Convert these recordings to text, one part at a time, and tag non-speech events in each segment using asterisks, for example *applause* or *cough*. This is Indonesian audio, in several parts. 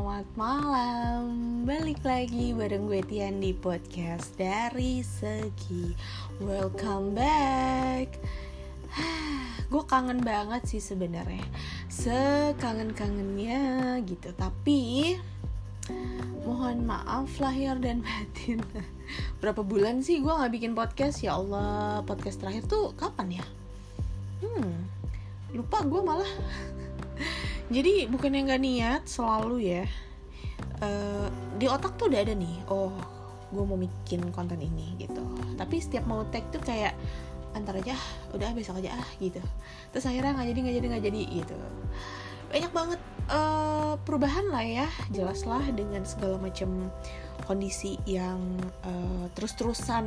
Selamat malam. Balik lagi bareng gue Tian di podcast Dari Segi. Welcome back. *sighs* Gue kangen banget sih sebenarnya. Sekangen-kangennya gitu. Tapi Mohon maaf lahir dan *laughs* batin. Berapa bulan sih gue gak bikin podcast? Ya Allah podcast terakhir tuh kapan ya? Hmm Lupa gue malah *laughs* jadi bukan yang gak niat selalu ya. Uh, di otak tuh udah ada nih oh gue mau bikin konten ini gitu. Tapi setiap mau tag tuh kayak antar aja udah besok aja ah gitu. Terus akhirnya nggak jadi nggak jadi nggak jadi gitu. Banyak banget uh, perubahan lah ya jelaslah dengan segala macam kondisi yang uh, terus-terusan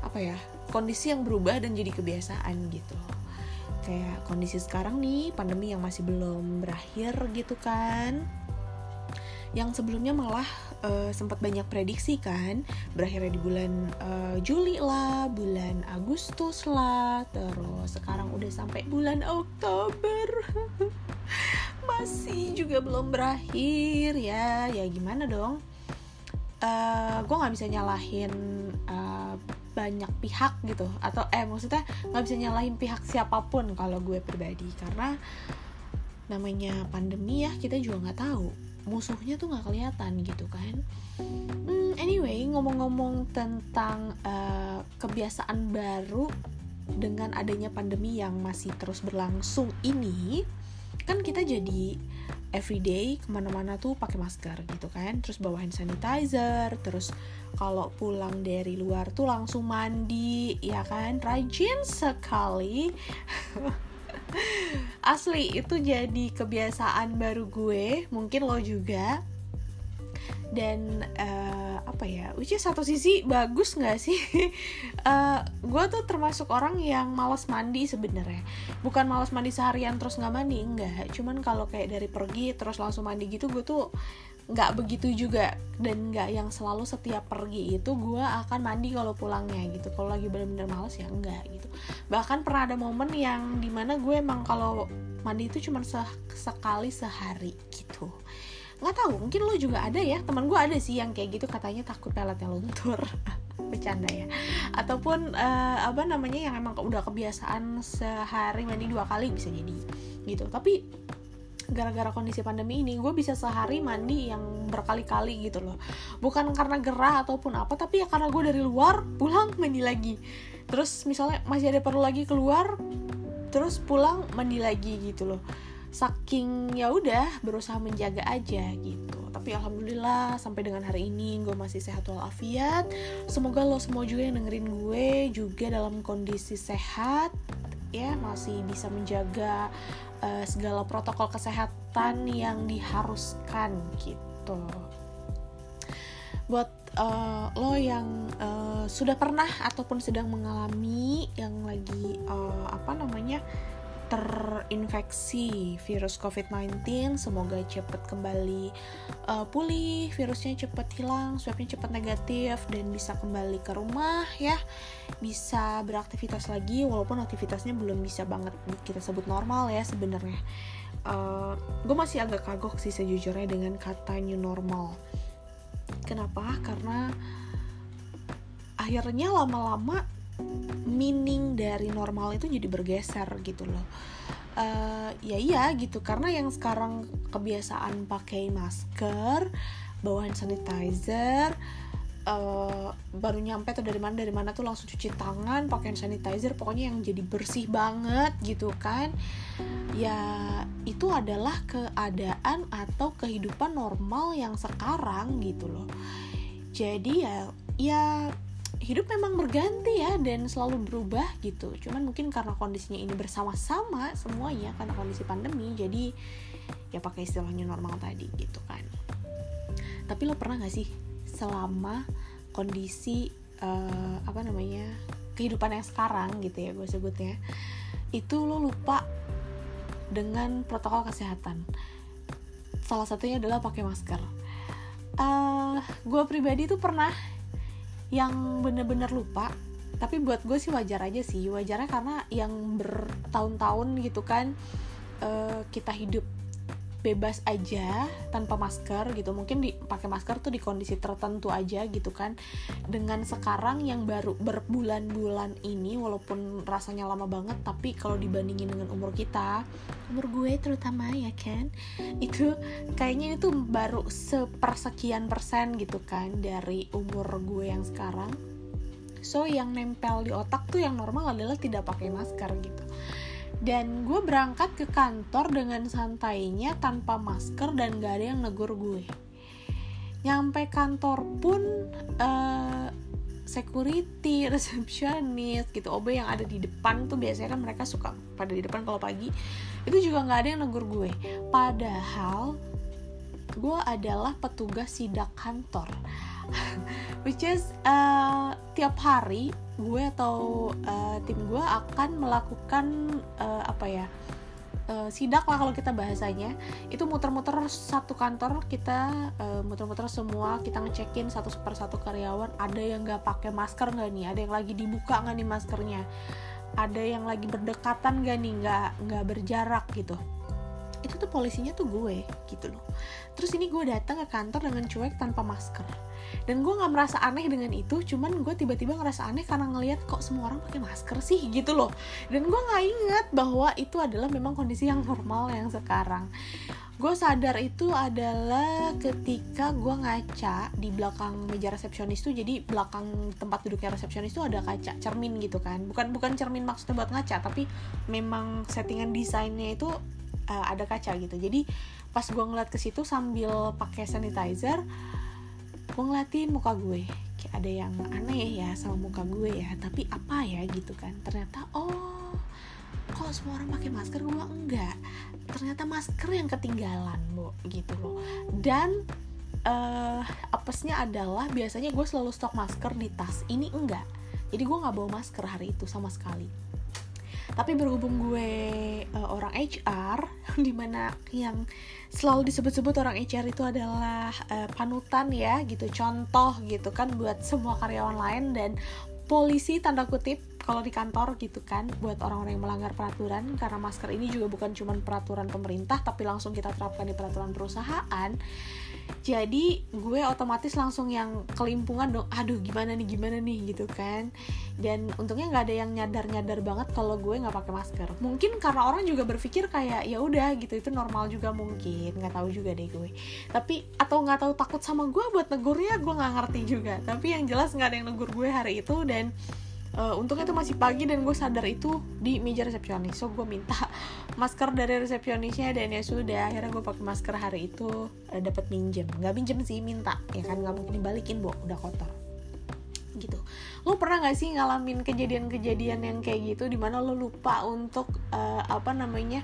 apa ya kondisi yang berubah dan jadi kebiasaan gitu kayak kondisi sekarang nih pandemi yang masih belum berakhir gitu kan yang sebelumnya malah uh, sempat banyak prediksi kan berakhirnya di bulan uh, Juli lah, bulan Agustus lah, terus sekarang udah sampai bulan Oktober *laughs* masih juga belum berakhir ya, ya gimana dong? Uh, gue nggak bisa nyalahin uh, banyak pihak gitu. Atau eh maksudnya nggak bisa nyalahin pihak siapa pun kalau gue pribadi. Karena namanya pandemi ya kita juga nggak tahu. Musuhnya tuh nggak kelihatan gitu kan. Hmm, anyway ngomong-ngomong tentang uh, kebiasaan baru dengan adanya pandemi yang masih terus berlangsung ini kan kita jadi everyday ke mana-mana tuh pakai masker gitu kan. Terus bawa hand sanitizer terus kalau pulang dari luar tuh langsung mandi ya kan? Rajin sekali. *laughs* Asli itu jadi kebiasaan baru gue mungkin lo juga dan uh, apa ya which satu sisi bagus nggak sih? *laughs* Uh, gue tuh termasuk orang yang malas mandi sebenarnya. Bukan malas mandi seharian terus nggak mandi enggak cuman kalau kayak dari pergi terus langsung mandi gitu gue tuh nggak begitu juga. Dan nggak yang selalu setiap pergi itu gue akan mandi kalau pulangnya gitu. Kalau lagi bener-bener males ya enggak gitu. Bahkan pernah ada momen yang di mana gue emang kalau mandi itu cuma se sekali sehari gitu nggak tahu mungkin lo juga ada ya. Teman gue ada sih yang kayak gitu katanya takut peletnya luntur *laughs* bercanda ya. Ataupun uh, apa namanya yang emang udah kebiasaan sehari mandi dua kali bisa jadi gitu. Tapi gara-gara kondisi pandemi ini gue bisa sehari mandi yang berkali-kali gitu loh. Bukan karena gerah ataupun apa tapi ya karena gue dari luar pulang mandi lagi. Terus misalnya masih ada perlu lagi keluar terus pulang mandi lagi gitu loh saking ya udah berusaha menjaga aja gitu. Tapi alhamdulillah sampai dengan hari ini gue masih sehat walafiat. Semoga lo semua juga yang dengerin gue juga dalam kondisi sehat ya masih bisa menjaga uh, segala protokol kesehatan yang diharuskan gitu. Buat uh, lo yang uh, sudah pernah ataupun sedang mengalami yang lagi uh, apa namanya terinfeksi virus COVID-19 semoga cepat kembali uh, pulih virusnya cepat hilang swabnya cepat negatif dan bisa kembali ke rumah ya. Bisa beraktivitas lagi walaupun aktivitasnya belum bisa banget kita sebut normal ya sebenarnya. Uh, gue masih agak kagok sih sejujurnya dengan kata new normal. Kenapa? Karena akhirnya lama-lama meaning dari normal itu jadi bergeser gitu loh. Uh, ya iya gitu karena yang sekarang kebiasaan pakai masker bawa hand sanitizer uh, baru nyampe tuh dari mana dari mana tuh langsung cuci tangan pakai hand sanitizer pokoknya yang jadi bersih banget gitu kan. Ya itu adalah keadaan atau kehidupan normal yang sekarang gitu loh. Jadi ya ya hidup memang berganti ya dan selalu berubah gitu. Cuman mungkin karena kondisinya ini bersama-sama semuanya karena kondisi pandemi jadi ya pakai istilahnya normal tadi gitu kan. Tapi lo pernah gak sih selama kondisi uh, apa namanya kehidupan yang sekarang gitu ya gue sebutnya itu lo lupa dengan protokol kesehatan. Salah satunya adalah pakai masker. Uh, gue pribadi tuh pernah yang bener-bener lupa tapi buat gue sih wajar aja sih. Wajarnya karena yang bertahun-tahun gitu kan uh, kita hidup bebas aja tanpa masker gitu. Mungkin pakai masker tuh di kondisi tertentu aja gitu kan. Dengan sekarang yang baru berbulan-bulan ini walaupun rasanya lama banget tapi kalau dibandingin dengan umur kita umur gue terutama ya kan itu kayaknya itu baru sepersekian persen gitu kan dari umur gue yang sekarang. So yang nempel di otak tuh yang normal adalah tidak pakai masker gitu dan gue berangkat ke kantor dengan santainya tanpa masker dan gak ada yang negur gue. Nyampe kantor pun uh, security, *laughs* resepsionis gitu. OB yang ada di depan tuh biasanya kan mereka suka pada di depan kalau pagi. Itu juga nggak ada yang negur gue. Padahal gue adalah petugas sidak kantor. *laughs* Which is uh, tiap hari gue atau uh, tim gue akan melakukan uh, apa ya uh, sidak lah kalau kita bahasanya. Itu muter-muter satu kantor kita uh, muter-muter semua kita ngecekin satu per satu karyawan. Ada yang nggak pakai masker nggak nih? Ada yang lagi dibuka nggak nih maskernya? Ada yang lagi berdekatan gak nih? Nggak nggak berjarak gitu itu tuh polisinya tuh gue gitu loh. Terus ini gue datang ke kantor dengan cuek tanpa masker. Dan gue nggak merasa aneh dengan itu cuman gue tiba-tiba ngerasa aneh karena ngelihat kok semua orang pakai masker sih gitu loh. Dan gue nggak inget bahwa itu adalah memang kondisi yang normal yang sekarang. Gue sadar itu adalah ketika gue ngaca di belakang meja resepsionis tuh jadi belakang tempat duduknya resepsionis tuh ada kaca cermin gitu kan. Bukan bukan cermin maksudnya buat ngaca tapi memang settingan desainnya itu uh, ada kaca gitu. Jadi pas gue ngeliat ke situ sambil pakai sanitizer gue ngeliatin muka gue. Kayak ada yang aneh ya sama muka gue ya tapi apa ya gitu kan. Ternyata oh kok semua orang pakai masker? Gue enggak. Ternyata masker yang ketinggalan bu gitu loh. Dan uh, apesnya adalah biasanya gue selalu stok masker di tas. Ini enggak. Jadi gue nggak bawa masker hari itu sama sekali tapi berhubung gue uh, orang HR *laughs* di mana yang selalu disebut-sebut orang HR itu adalah uh, panutan ya gitu. Contoh gitu kan buat semua karyawan lain dan polisi tanda kutip kalau di kantor gitu kan buat orang-orang yang melanggar peraturan. Karena masker ini juga bukan cuma peraturan pemerintah tapi langsung kita terapkan di peraturan perusahaan jadi gue otomatis langsung yang kelimpungan dong aduh gimana nih gimana nih gitu kan. Dan untungnya nggak ada yang nyadar nyadar banget kalau gue nggak pakai masker. Mungkin karena orang juga berpikir kayak ya udah gitu. Itu normal juga mungkin nggak tahu juga deh gue. Tapi atau nggak tahu takut sama gue buat negurnya gue nggak ngerti juga. Tapi yang jelas nggak ada yang negur gue hari itu dan uh, untungnya itu masih pagi dan gue sadar itu di meja resepsionis. So gue minta *laughs* masker dari resepsionisnya dan ya sudah akhirnya gue pakai masker hari itu. Uh, dapat minjem. Nggak minjem sih minta. Ya kan nggak mungkin dibalikin bu udah kotor. Gitu. Lo pernah nggak sih ngalamin kejadian-kejadian yang kayak gitu di mana lo lupa untuk uh, apa namanya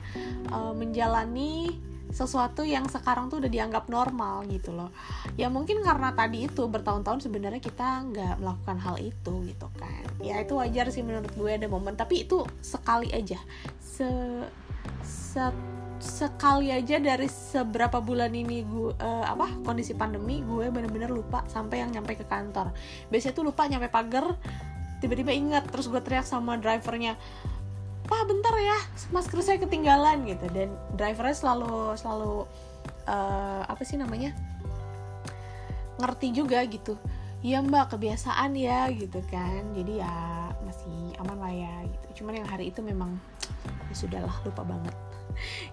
uh, menjalani sesuatu yang sekarang tuh udah dianggap normal gitu loh. Ya mungkin karena tadi itu bertahun-tahun sebenarnya kita nggak melakukan hal itu gitu kan. Ya itu wajar sih menurut gue ada momen tapi itu sekali aja. Se, se sekali aja dari seberapa bulan ini gue uh, apa kondisi pandemi gue bener-bener lupa sampai yang nyampe ke kantor. Biasanya tuh lupa nyampe pagar tiba-tiba ingat terus gue teriak sama drivernya pak bentar ya masker saya ketinggalan gitu. Dan drivernya selalu selalu uh, apa sih namanya ngerti juga gitu. Ya mbak kebiasaan ya gitu kan. Jadi ya masih aman lah ya gitu. Cuman yang hari itu memang ya sudahlah lupa banget.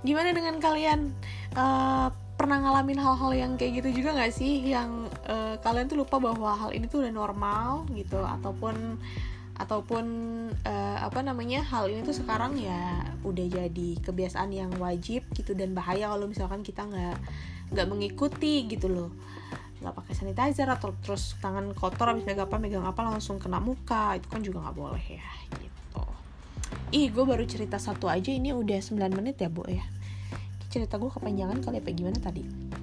Gimana dengan kalian? Uh, pernah ngalamin hal-hal yang kayak gitu juga nggak sih? Yang uh, kalian tuh lupa bahwa hal ini tuh udah normal gitu. Ataupun ataupun uh, apa namanya hal ini tuh sekarang ya udah jadi kebiasaan yang wajib gitu dan bahaya kalau misalkan kita nggak nggak mengikuti gitu loh. Nggak pakai sanitizer atau terus tangan kotor habis megang apa megang apa langsung kena muka itu kan juga nggak boleh ya gitu. Ih gue baru cerita satu aja ini udah 9 menit ya bu ya. Cerita gue kepanjangan kali apa gimana tadi?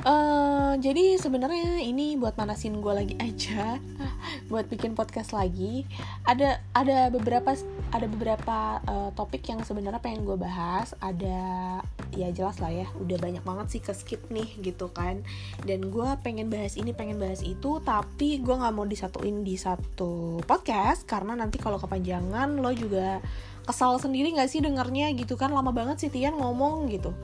Uh, jadi sebenarnya ini buat manasin gue lagi aja, buat bikin podcast lagi. Ada ada beberapa ada beberapa uh, topik yang sebenarnya pengen gue bahas. Ada ya jelas lah ya udah banyak banget sih ke skip nih gitu kan dan gue pengen bahas ini pengen bahas itu tapi gue nggak mau disatuin di satu podcast karena nanti kalau kepanjangan lo juga kesal sendiri nggak sih dengernya gitu kan lama banget sih Tian ngomong gitu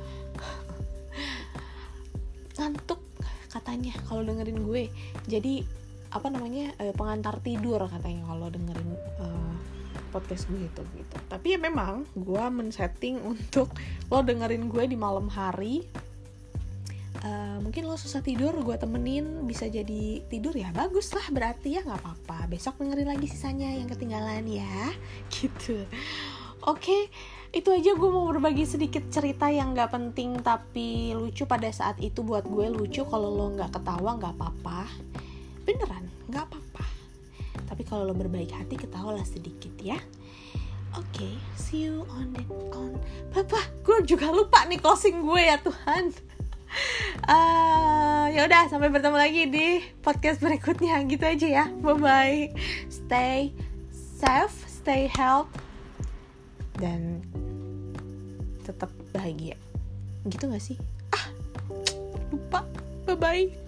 *laughs* ngantuk katanya kalau dengerin gue jadi apa namanya eh, pengantar tidur katanya kalau dengerin uh, podcast gue itu gitu. Tapi ya memang gue men-setting untuk *laughs* lo dengerin gue di malam hari Uh, mungkin lo susah tidur gue temenin bisa jadi tidur ya bagus lah berarti ya nggak apa-apa. Besok dengerin lagi sisanya yang ketinggalan ya *laughs* gitu. Oke okay, itu aja gue mau berbagi sedikit cerita yang nggak penting tapi lucu pada saat itu buat gue lucu kalau lo nggak ketawa nggak apa-apa beneran nggak apa-apa tapi kalau lo berbaik hati ketawalah sedikit ya Oke, okay, see you on the on. Papa, gue juga lupa nih closing gue ya Tuhan. Uh, *laughs* ya udah sampai bertemu lagi di podcast berikutnya gitu aja ya. Bye bye. Stay safe, stay health dan tetap bahagia. Gitu gak sih? Ah, lupa. Bye bye.